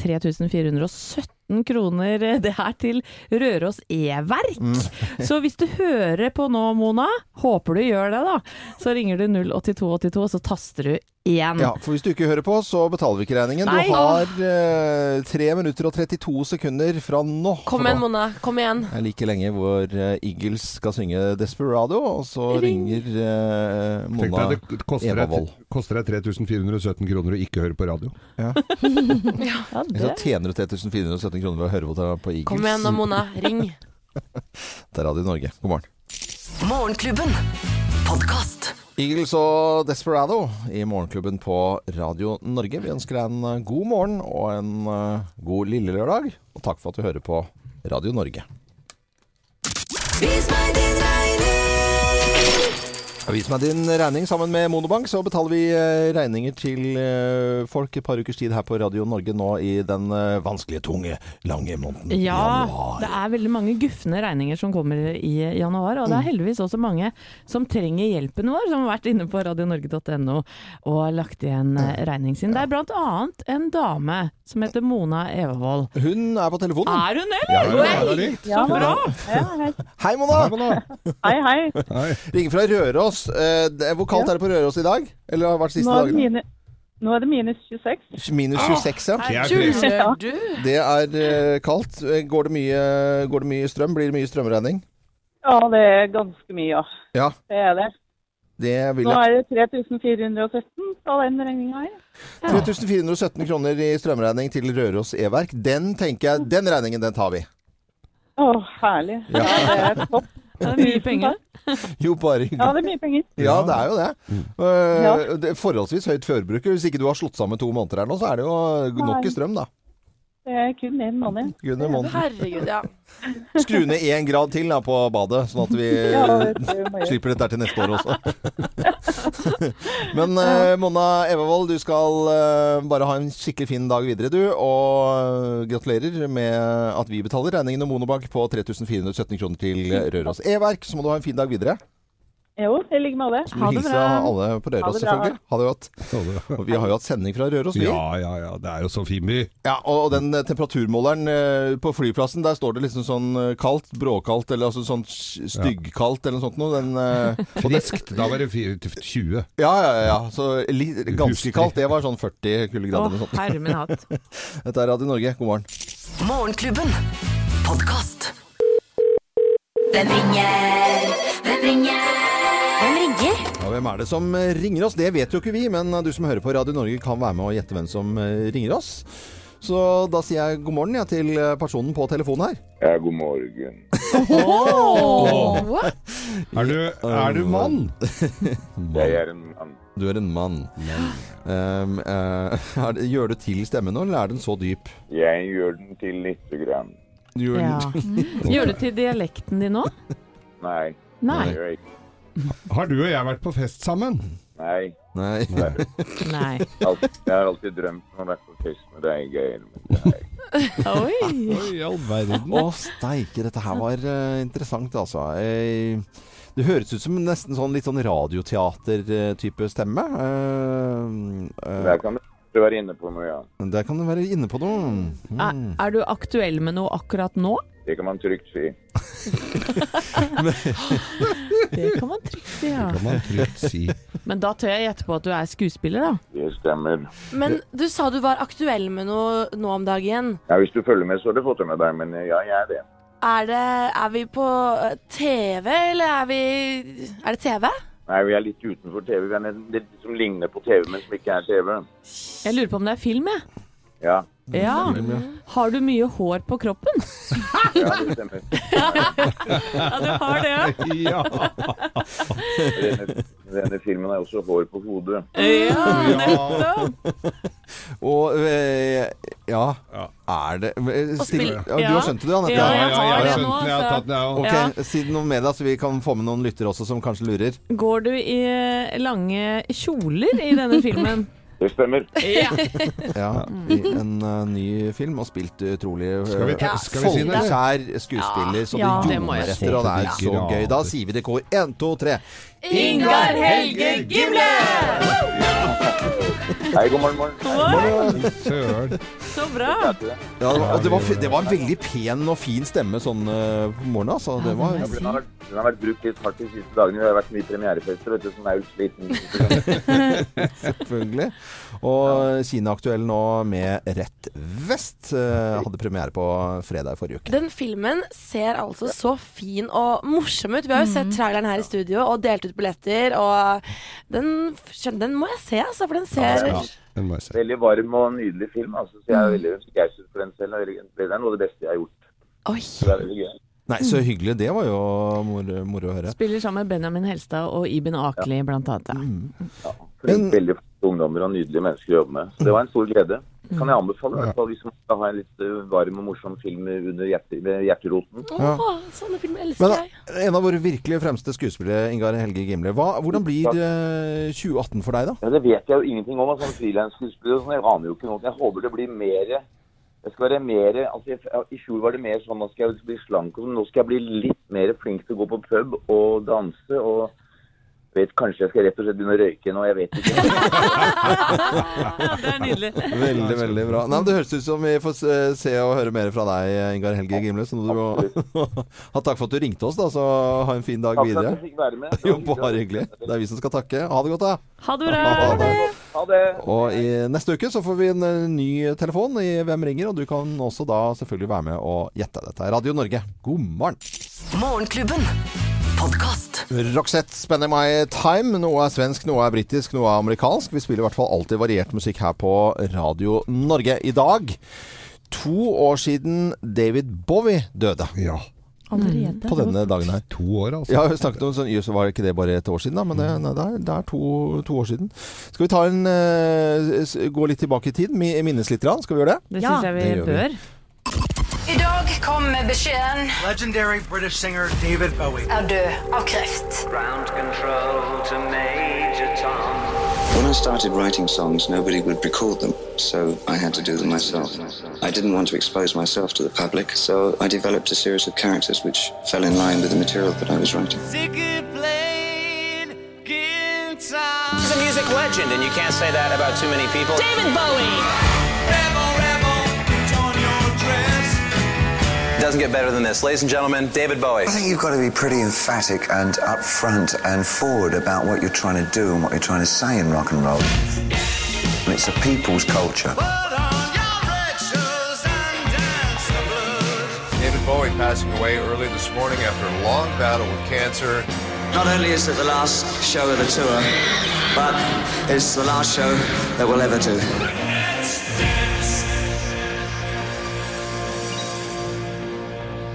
3417 kroner. eh, Det her til Røros E-verk. Mm. Så hvis du hører på nå, Mona, håper du gjør det, da, så ringer du 08282, og så taster du 1. Ja, for hvis du ikke hører på, så betaler vi ikke regningen. Nei. Du har eh, 3 minutter og 32 sekunder fra nå. Kom igjen, Mona. Kom igjen. Det er like lenge hvor eh, Eagles skal synge 'Desperado', og så Ring. ringer eh, Mona deg, det koster deg, koster deg 3417 kroner å ikke høre på radio. Ja, Så det. tjener du 3417 kroner ved å høre på, det på Eagles. Kom igjen nå, Mona. Ring. Det er Radio Norge. God morgen. Morgenklubben. Podcast. Eagles og Desperado i Morgenklubben på Radio Norge. Vi ønsker deg en eh, god morgen og en eh, god lille lørdag. Og takk for at du hører på Radio Norge. Vis meg din. Vis meg din regning. Sammen med Monobank så betaler vi eh, regninger til eh, folk et par ukers tid her på Radio Norge nå i den eh, vanskelige, tunge, lange måneden Ja, januar. det er veldig mange gufne regninger som kommer i januar, og det Mm. er heldigvis også mange som trenger hjelpen vår, som har vært inne på radionorge.no og lagt igjen regningen sin. Det er blant annet en dame som heter Mona Evevold. Hun er på telefonen. Er hun det? Eller? ja, ja, ja, Så bra! Hei, Mona! Hei, hei. Hei. Ringer fra Røros. Eh, Hvor kaldt er det på Røros i dag? Eller har det vært siste Nå det dagene? mine, nå er det minus 26. Minus 26, ja. Det er? Det er eh, kaldt. Eh, Går det, mye, går det mye strøm? Blir det mye strømregning? Ja, det er ganske mye, ja. Ja, Det er det. det vil Nå er det 3417 på den regninga her. 3417 kroner i strømregning til Røros E-verk. Den tenker jeg, den regningen den tar vi. Å, herlig. Ja. Ja, det er topp. Det er mye penger. Jo, bare Ja, det er mye penger. Ja, det er jo det. Eh, Ja. det er forholdsvis høyt førbruk. Hvis ikke du har slått sammen to måneder her nå, så er det jo nok i strøm, da. Det er kun én måned. Kun en måned. Herregud, ja. Skru ned én grad til da, på badet, sånn at vi Ja, det slipper dette til neste år også. Men uh, Mona Evervold, du skal uh, bare ha en skikkelig fin dag videre, du. Og gratulerer med at vi betaler regningen om Monobank på 3417 kroner til Røros E-verk. Så må du ha en fin dag videre. Jo, i like måte. Du hilse alle på Ha Røros, det bra. selvfølgelig. Ha det godt. Og vi har jo hatt sending fra Røros, vi. Ja, ja, ja. Det er jo så fin by. Ja, og den eh, temperaturmåleren eh, på flyplassen, der står det liksom sånn eh, kaldt, bråkaldt, eller altså sånn styggkaldt eller noe sånt noe. Den, og det, Friskt. Da var det fire- 20. ja, ja, ja. Så ganske kaldt, det var sånn 40 kuldegrader eller noe sånt. herre min hatt. Dette er Radio Norge, god morgen. Morgenklubben. Podkast. Hvem ringer? Hvem ringer? Hvem ringer? Ja, hvem er det som eh, ringer oss? Det vet jo ikke vi, men du som hører på Radio Norge kan være med og gjette hvem som eh, ringer oss. Så da sier jeg god morgen ja, til eh, personen på telefonen her. Ja, god morgen. What? Er du, er du mann? Jeg er en mann. Du er en mann. Um, uh, er det, gjør du til stemmen nå, eller er den så dyp? Jeg gjør den til lite grann. Gjør Ja. Gjør du til dialekten din nå? Nei. Nei. Nei. Har du og jeg vært på fest sammen? Nei. Nei. Nei. Nei. Jeg har alltid drømt om å være på fest med deg, Geir. Er. Oi. Oi, i all verden. Å, steike. Dette her var uh, interessant, altså. Eh, det høres ut som nesten sånn litt sånn radioteater-type stemme. Eh, Der kan du være inne på noe, ja. der kan du være inne på noe. Er, Mm. er du aktuell med noe akkurat nå? Det kan man trygt si. Det kan man trygt si, ja. Kan man trygt si. Men da tør jeg gjette på at du er skuespiller, da. Det stemmer. Men du sa du var aktuell med noe nå om dagen. Ja, Hvis du følger med, så har du fått det med deg, men ja, jeg er det. Er, det, er vi på eh, TV, eller er vi Er det TV? Nei, vi er litt utenfor TV. Vi er litt det som ligner på TV, men som ikke er TV. Jeg lurer på om det er film, jeg. Ja, Ja. Har du mye hår på kroppen? ja det stemmer. Ja, du har det, Ja. Denne, denne filmen har også hår på hodet. Ja, Ja. nettopp. Og eh, ja, Ja. er det eh, still, ja, Du har skjønt det, Anette? Ja, jeg har det nå, jeg har tatt jeg Ok, Si noe med deg, så vi kan få med noen lyttere også som kanskje lurer. Går du i lange kjoler i denne filmen? Det stemmer. Ja. Ja, I en uh, ny film og spilt utrolig uh, Skal vi ta- skal vi si det, folkeskjær skuespiller, Ja, det det må jeg ljomer etter, og det er så gøy. Da sier vi det i kor. Én, to, tre. Ingar Helge Gimle! Hei, god morgen, morgen. Søren. Så bra. Ja, det. Det, var, det, var, det en veldig pen og fin stemme sånn eh, på morgenen, altså. Det var Ja, for Den har, vært, den har vært brukt litt hardt de siste dagene. Vi har vært mye premierefester, vet du, som er utsliten. Selvfølgelig. Og Kina-aktuell nå med Rett vest. eh, hadde premiere på fredag i forrige uke. Den filmen ser altså så fin og morsom ut. Vi har jo sett traileren her i studio og delt ut billetter, og den, den må jeg se, altså, for den ser Ja. Veldig varm og nydelig film. Altså, så jeg er veldig begeistret for den selv. Det er noe av det beste jeg har gjort. Oi. Så det er veldig gøy. Nei, så hyggelig. Det var jo moro, mor å høre. Spiller sammen med Benjamin Helstad og Iben Akeli, blant annet. Ja, Men- er veldig flotte ungdommer og nydelige mennesker å jobbe med. Så det var en stor glede. Kan jeg anbefale, i hvert fall hvis man skal ha en litt eh, varm og morsom film under hjerte, ved hjerteroten. Ja. Åh, sånne filmer elsker Men jeg. en av våre virkelig fremste skuespillere, Ingar Helge Gimle. Hva, hvordan blir eh, 2018 for deg, da? Ja, Det vet jeg jo ingenting om. Altså, Frilansskuespiller og sånn, jeg aner jo ikke noe. Jeg håper det blir mer jeg skal være mer, altså jeg, I fjor var det mer sånn nå skal jeg bli slank, og nå skal jeg bli litt mer flink til å gå på pub og danse. og vet Kanskje jeg skal rett og slett begynne å røyke nå, jeg vet ikke. Det er nydelig. Veldig, veldig bra. Nei, men Det høres ut som vi får se, og høre mer fra deg, Ingar Helge Gimle. Så du må ha takk for at du ringte oss, da. Så ha en fin dag Takk for at du jeg fikk være med. Jo, bare hyggelig. Det er vi som skal takke. Ha det godt, da. Ha det bra. Ha det. Ha det. Og i neste uke så får vi en eh, ny telefon i Hvem ringer? Og du kan også da selvfølgelig være med og gjette. Dette er Radio Norge. God morgen. Morgenklubben. Podkast. Roxette, 'Spending My Time'. Noe er svensk, noe er britisk, noe er amerikansk. Vi spiller i hvert fall alltid variert musikk her på Radio Norge. I dag, to år siden David Bowie døde. Ja. Allerede. På denne dagen her. To år, altså. Ja, vi snakket om sånn, jøss, var ikke det bare et år siden, da? Men det, nei, det er, det er to, to år siden. Skal vi ta en uh, gå litt tilbake i tid? mi- Minnes litt? Skal vi gjøre det? Det Ja, syns jeg det vi gjør vi. Bør. I dag beskjeden Legendary British singer David Bowie. er død av kreft. Ground control to Major Tom. When I started writing songs, nobody would record them, so I had to do them myself. I didn't want to expose myself to the public, so I developed a series of characters which fell in line with the material that I was writing. Ziggy. He's a music legend, and you can't say that about too many people. David Bowie! Doesn't get better than this. Ladies and gentlemen, David Bowie. I think you've got to be pretty emphatic and upfront and forward about what you're trying to do and what you're trying to say in rock and roll. And It's a people's culture. David Bowie passing away early this morning after a long battle with cancer. Not only is it the last show of the tour, but it's the last show that we'll ever do.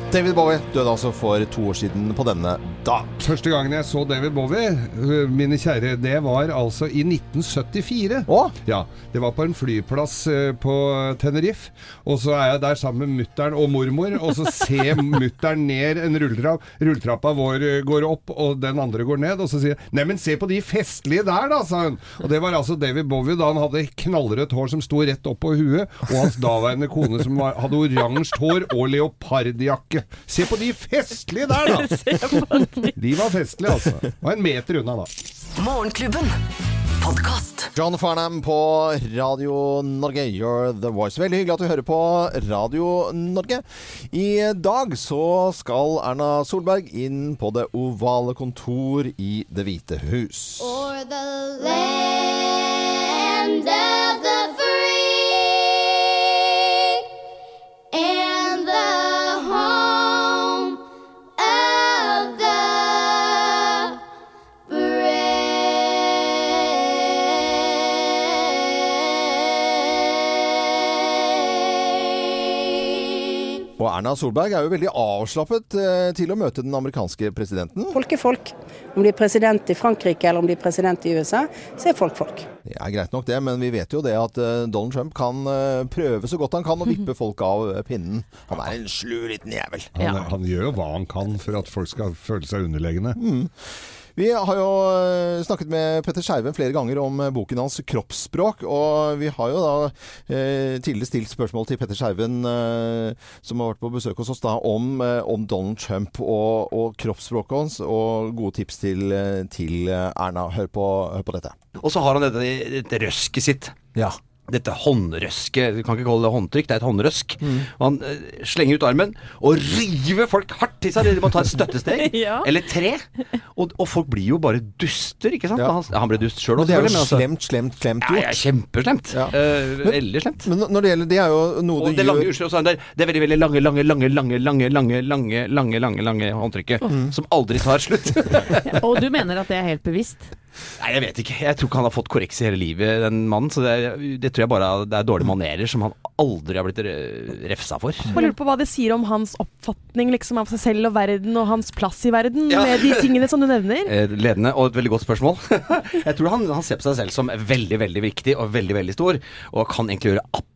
David Bowie døde altså for to år siden på denne dag. Første gangen jeg så David Bowie, øh, mine kjære, det var altså i 1974. Åh? Ja, Det var på en flyplass øh, på Tenerife. Og så er jeg der sammen med mutter'n og mormor, og så ser mutter'n ned en rulletrapp. Rulletrappa vår øh, går opp, og den andre går ned. Og så sier jeg 'Neimen, se på de festlige der, da', sa hun. Og det var altså David Bowie da han hadde knallrødt hår som sto rett opp på huet, og hans daværende kone som var, hadde oransje hår og leopardjakke. Se på de festlige der, da! De var festlige, altså. Og en meter unna, da. Morgenklubben. Podcast. John Farnham på Radio Norge, You're the voice. Veldig hyggelig at du hører på Radio Norge. I dag så skal Erna Solberg inn på det ovale kontor i Det hvite hus. For the land Og Erna Solberg er jo veldig avslappet eh, til å møte den amerikanske presidenten. Folk er folk. Om de er president i Frankrike eller om de er president i USA, så er folk folk. Det er greit nok det, men vi vet jo det at eh, Donald Trump kan eh, prøve så godt han kan å vippe folk av pinnen. Han er en slu liten jævel. Han, han gjør jo hva han kan for at folk skal føle seg underlegne. Mm. Vi har jo eh, snakket med Petter Skjerven flere ganger om eh, boken hans 'Kroppsspråk'. Og vi har jo da eh, tidligere stilt spørsmål til Petter Skjerven, eh, som har vært på besøk hos oss, da, om, eh, om Donald Trump og, og kroppsspråket hans, og gode tips til, til Erna. Hør på, hør på dette. Og så har han dette, dette røsket sitt. Dette håndrøsket. Du kan ikke kalle det håndtrykk, det er et håndrøsk. Og han uh, slenger ut armen og river folk hardt til seg. De må ta et støttesteg. Ja. Eller tre. Og, og folk blir jo bare duster, ikke sant? Ja. Han, han ble dust sjøl Men det er jo altså- slemt, slemt, slemt Ja, gjort. ja, kjempeslemt. Eh, veldig slemt. Men når det gjelder Det er jo noe Og du det lange, gjør unnskyld, og er det, det er veldig veldig lange, lange, lange, lange, lange, lange, lange, lange, lange, lange håndtrykket. Som aldri tar slutt. Og du mener at det er helt bevisst? Nei, jeg vet ikke. Jeg tror ikke han har fått korreks i hele livet, den mannen. Så det, er- det tror jeg bare det er dårlige manerer som han aldri har blitt refsa for. Jeg lurer på hva det sier om hans oppfatning liksom, av seg selv og verden, og hans plass i verden, Ja. med de tingene som du nevner. Eh, Ledende og et veldig godt spørsmål. jeg tror han, han ser på seg selv som veldig, veldig viktig og veldig, veldig stor, og kan egentlig gjøre absolutt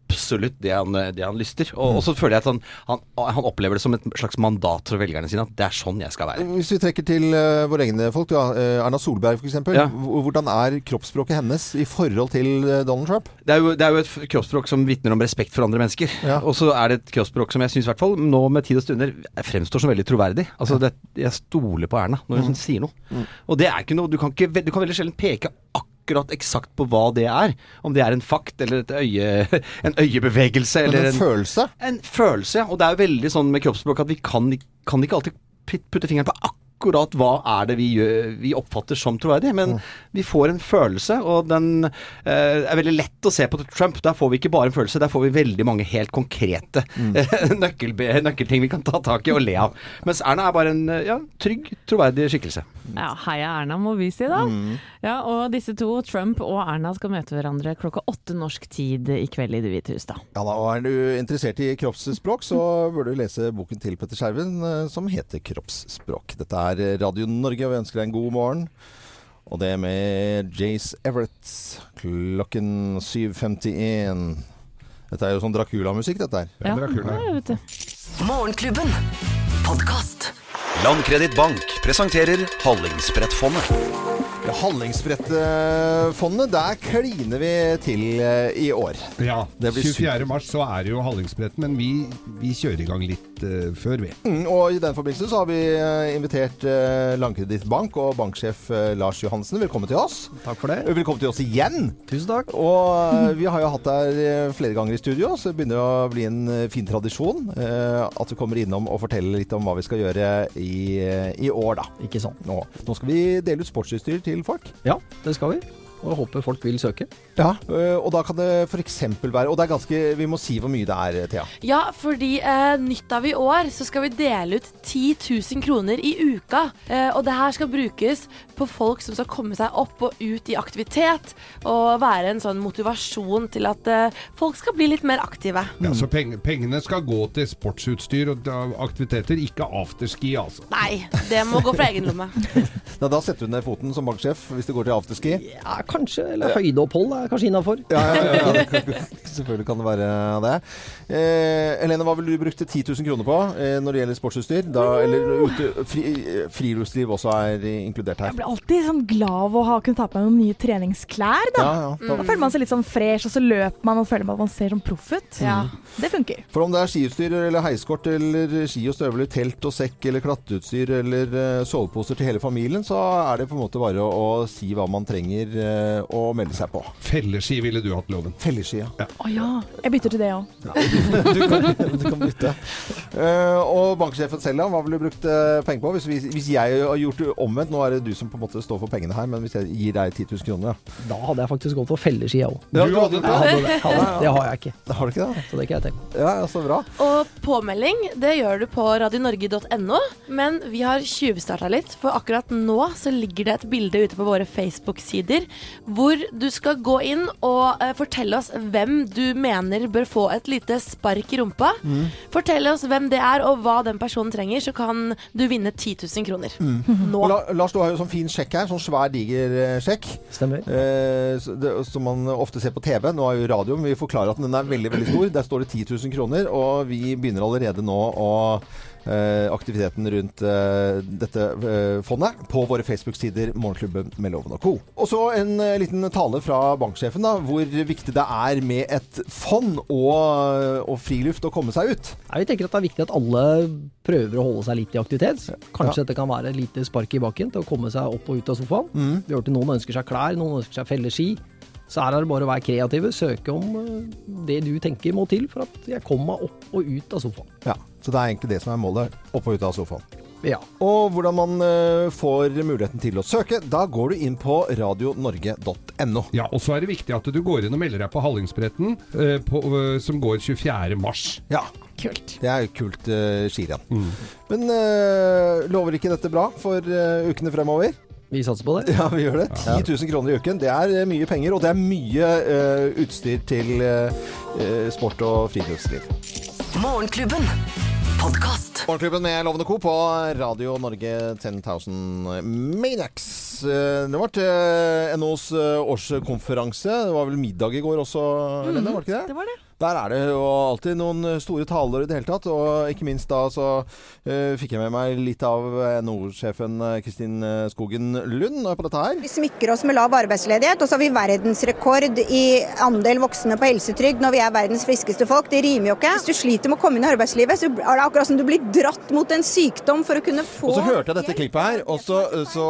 det han, det han lyster. Og, og så føler jeg at han, han, han opplever det som et slags mandat fra velgerne sine, at det er sånn jeg skal være. Hvis vi trekker til uh, våre egne folk, da, eh, Erna Solberg f.eks. Ja. Hvordan er kroppsspråket hennes i forhold til eh, Donald Trump? Det er, jo, det er jo et kroppsspråk som vitner om respekt for andre mennesker. Og så er det et kroppsspråk som jeg syns nå med tid og stunder fremstår som veldig troverdig. Altså det, Jeg stoler på Erna når hun Mm. sier noe. Mm. Og det er ikke noe Du kan, ikke, du kan veldig sjelden peke akkurat eksakt på hva det er. Om det er en fakt eller et øye, en øyebevegelse. Eller en følelse? En følelse, ja. Og det er jo veldig sånn med kroppsspråk at vi kan, kan ikke alltid putte fingeren på akkurat hva er det vi, gjør, vi oppfatter som troverdig. Men vi får en følelse, og den eh, er veldig lett å se på Trump. Der får vi ikke bare en følelse, der får vi veldig mange helt konkrete nøkkelbe- nøkkelting vi kan ta tak i og le av. Mens Erna er bare en eh, ja, trygg, troverdig skikkelse. Ja, heia Erna, må vi si da. Ja, og disse to, Trump og Erna, skal møte hverandre klokka åtte norsk tid i kveld i Det hvite hus, da. Ja, da, og Er du interessert i kroppsspråk, så burde du lese boken til Petter Skjerven eh, som heter 'Kroppsspråk'. Dette er Radio Norge, og vi ønsker deg en god morgen. Og det er med Jace Everett klokken 7.51. Dette er jo sånn Dracula-musikk, dette her. Ja, ja, vet du. Morgenklubben. Podkast. Landkredittbank presenterer Hallingsbrettfondet. Ja, Hallingsbrettfondet, der kliner vi til eh, i år. Ja. Det 24. mars så er det jo Hallingsbretten, men vi, vi kjører i gang litt uh, før, vi. Mm, og I den forbindelse så har vi eh, invitert uh, Landkreditt Bank og banksjef uh, Lars Johansen. Velkommen til oss. Takk for det. Velkommen til oss igjen. Tusen takk. Og vi har jo hatt deg flere ganger i studio, så det begynner å bli en fin tradisjon at du kommer innom og forteller litt om hva vi skal gjøre i, i år, da. Ikke sant. Nå, nå skal vi dele ut sportsutstyr til folk. Ja, det skal vi. og håper folk vil søke. Ja, øh, og da kan det f.eks. være Og det er ganske Vi må si hvor mye det er, Thea. Ja, fordi eh, nytt av i år så skal vi dele ut 10 000 kroner i uka. Eh, og det her skal brukes på folk som skal komme seg opp og ut i aktivitet. Og være en sånn motivasjon til at uh, folk skal bli litt mer aktive. Ja, så peng pengene skal gå til sportsutstyr og aktiviteter, ikke afterski, altså. Nei, det må gå fra egen lomme. Da, da setter du ned foten som banksjef hvis det går til afterski. Ja, kanskje. Eller høydeopphold er kanskje innafor. Ja, ja, ja, ja. kan- Selvfølgelig kan det være det. Eh, Helene, hva ville du brukt 10 000 kroner på eh, når det gjelder sportsutstyr? Da, eller ute, fri, eh, friluftsliv også er inkludert her. Blir alltid sånn glad av å ha kunnet ta på meg noen nye treningsklær. Da, Ja, ja. da føler man seg litt sånn fresh, og så løper man og føler man at man ser sånn proff ut. Ja. Det funker. For om det er skiutstyr eller heiskort eller ski og støvler, telt og sekk eller klatreutstyr eller eh, soveposer til hele familien, så er det på en måte bare å, å si hva man trenger eh, å melde seg på. Felleski ville du hatt, Loven. Felleski, ja. Å ja. Jeg bytter til det òg. du, du kan bytte. Uh, og banksjefen selv, da, hva ville du brukt penger på? Hvis, hvis jeg har gjort det omvendt, nå er det du som på en måte stå for pengene her, men hvis jeg gir deg 10 000 kroner, ja. Da hadde jeg faktisk gått for felleski, jeg òg. Ja, du hadde det? Hadde det. Hadde, det har jeg ikke. Har du ikke det? Så det kan jeg tenke på. Ja, så bra. Og påmelding det gjør du på radionorge.no, men vi har tjuvstarta litt. For akkurat nå så ligger det et bilde ute på våre Facebook-sider hvor du skal gå inn og uh, fortelle oss hvem du mener bør få et lite spark i rumpa. Mm. Fortell oss hvem det er og hva den personen trenger, så kan du vinne 10 000 kroner. Mm. Nå. La, Lars, du har jo sånn fin sjekk her. Sånn svær, diger eh, sjekk. Stemmer. Eh, det, som man ofte ser på TV. Nå er jo radio, men vi forklarer at den er veldig veldig stor. Der står det 10 000 kroner, og vi begynner allerede nå å aktiviteten rundt eh, dette eh, fondet på våre Facebook-sider Morgenklubben med Loven og Co. Og så en eh, liten tale fra banksjefen, da, hvor viktig det er med et fond og, og friluft å komme seg ut. Jeg tenker at det er viktig at alle prøver å holde seg litt i aktivitet. Kanskje dette kan være et lite spark i bakken til å komme seg opp og ut av sofaen. Mm. Vi hørte noen ønsker seg klær, noen ønsker seg felleski. Så her er det bare å være kreative, søke om eh, det du tenker må til for at jeg kommer meg opp og ut av sofaen. Ja, Så det er egentlig det som er målet. Opp og ut av sofaen. Ja. Og hvordan man uh, får muligheten til å søke, da går du inn på radionorge.no. Ja, og så er det viktig at du går inn og melder deg på Hallingsbretten, uh, på, uh, som går 24. mars. Ja. Kult. Det er jo kult uh, skirenn. Men eh, lover ikke dette bra for ukene fremover? Vi satser på det. Ja, vi gjør det. 10 000 kroner i uken. Det er mye penger, og det er mye utstyr til sport og friluftsliv. Morgenklubben. Podkast. Morgenklubben med Lovende Co. på Radio Norge 10.000 Maniacs. Eh, Det var til NHOs eh, årskonferanse. Det var vel middag i går også, Lene? Var det ikke det? Det var det. Der er det jo alltid noen store taler i det hele tatt, og ikke minst da så uh, fikk jeg med meg litt av NHO-sjefen eh, Kristin eh, Skogen Lund på dette her. Vi smykker oss med lav arbeidsledighet, og så har vi verdensrekord i andel voksne på helsetrygd når vi er verdens friskeste folk. Det rimer jo ikke. Hvis du sliter med å komme inn i arbeidslivet, så er det akkurat som du blir dratt mot en sykdom for å kunne få Og så hørte jeg dette klippet her, og så, så,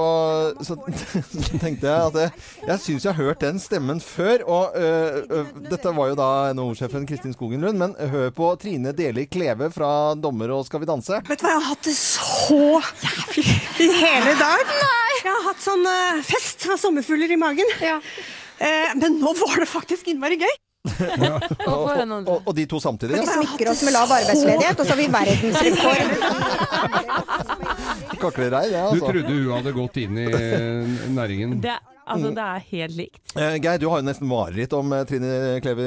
så, tenkte jeg at jeg, jeg syns jeg har hørt den stemmen før. Og uh, uh, dette var jo da NHO-sjefen Kristin Skogen Lund, men hør på Trine Deli Kleve fra Dommer og Skal vi danse. Vet du hva, jeg har hatt det så jævlig i hele dag. Jeg har hatt sånn eh, fest av sommerfugler i magen. Eh, men nå var det faktisk innmari gøy. og, og, og, og de to samtidig. Vi smykker oss med lav arbeidsledighet, og så har vi verdensrekord. Kaklerei, det, Du altså. trodde hun hadde gått inn i eh, næringen? Det, altså, det er helt likt. Eh, Geir, du har jo nesten mareritt om eh, Trine Kleve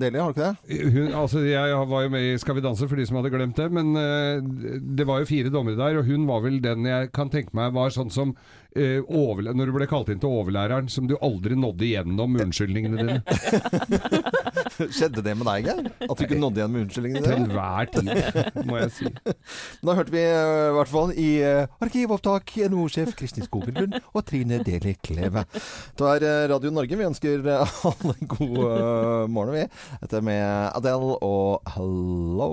Deli, har du ikke det? Hun, altså, jeg var jo med i Skal vi danse for de som hadde glemt det, men eh, det var jo fire dommere der, og hun var vel den jeg kan tenke meg var sånn som overle- når du ble kalt inn til overlæreren, som du aldri nådde igjennom med unnskyldningene dine. Skjedde det med deg, Geir? At du ikke nådde igjen med unnskyldningene Til dine? enhver tid, må jeg si. Da hørte vi eh, i hvert fall i eh, arkivopptak NHO-sjef Kristin Skogen Lund og Trine Deli Kleve. Da er Radio Norge. Vi ønsker alle en god morgen, vi. Dette med Adele og Hello.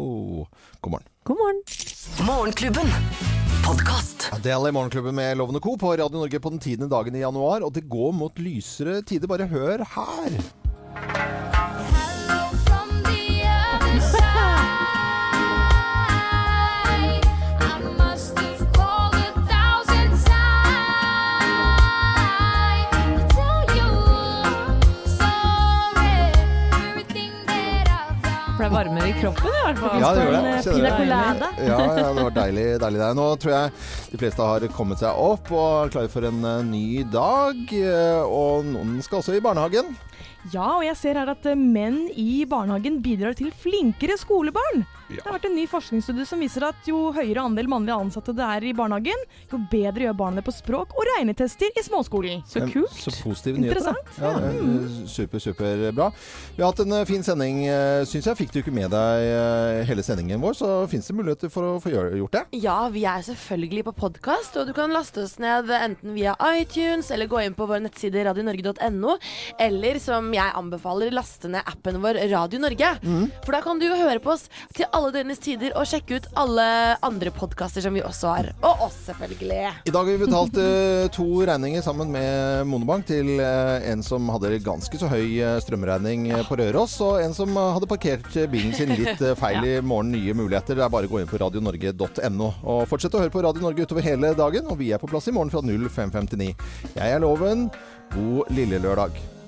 God morgen. God morgen. Morgenklubben. Podkast. Adele i Morgenklubben med Lovende Co. på Radio Norge på den tiende dagen i januar. Og det går mot lysere tider. Bare hør her. Kroppen i hvert fall. Ja, det gjør det. En, eh, Pina. Ja, ja, det var deilig, deilig der. Nå tror jeg de fleste har kommet seg opp og er klare for en eh, ny dag. eh, Og noen skal også i barnehagen. Ja, og jeg ser her at menn i barnehagen bidrar til flinkere skolebarn. Det har vært en ny forskningsstudie som viser at jo høyere andel mannlige ansatte det er i barnehagen, jo bedre gjør barna det på språk og regnetester i småskolen. Så kult. Så positive nyheter. Interessant. Ja, det er eh, super, superbra. Vi har hatt en eh, fin sending, syns jeg. Fikk du ikke med deg eh, hele sendingen vår, så fins det muligheter for å få gjort det. Ja, vi er selvfølgelig på podkast, og du kan laste oss ned enten via iTunes eller gå inn på vår nettside radionorge.no, eller som jeg anbefaler, laste ned appen vår Radio Norge. For da kan du jo høre på oss til alle døgnets tider og sjekke ut alle andre podkaster som vi også har. Og oss, selvfølgelig. I dag har vi betalt eh, to regninger sammen med Monobank til eh, en som hadde ganske så høy eh, strømregning på Røros, og en som hadde parkert bilen sin litt feil i morgen. Nye muligheter. Det er bare å gå inn på radionorge.no. Og fortsett å høre på Radio Norge utover hele dagen, og vi er på plass i morgen fra 0559. Jeg er Loven. God lille lørdag.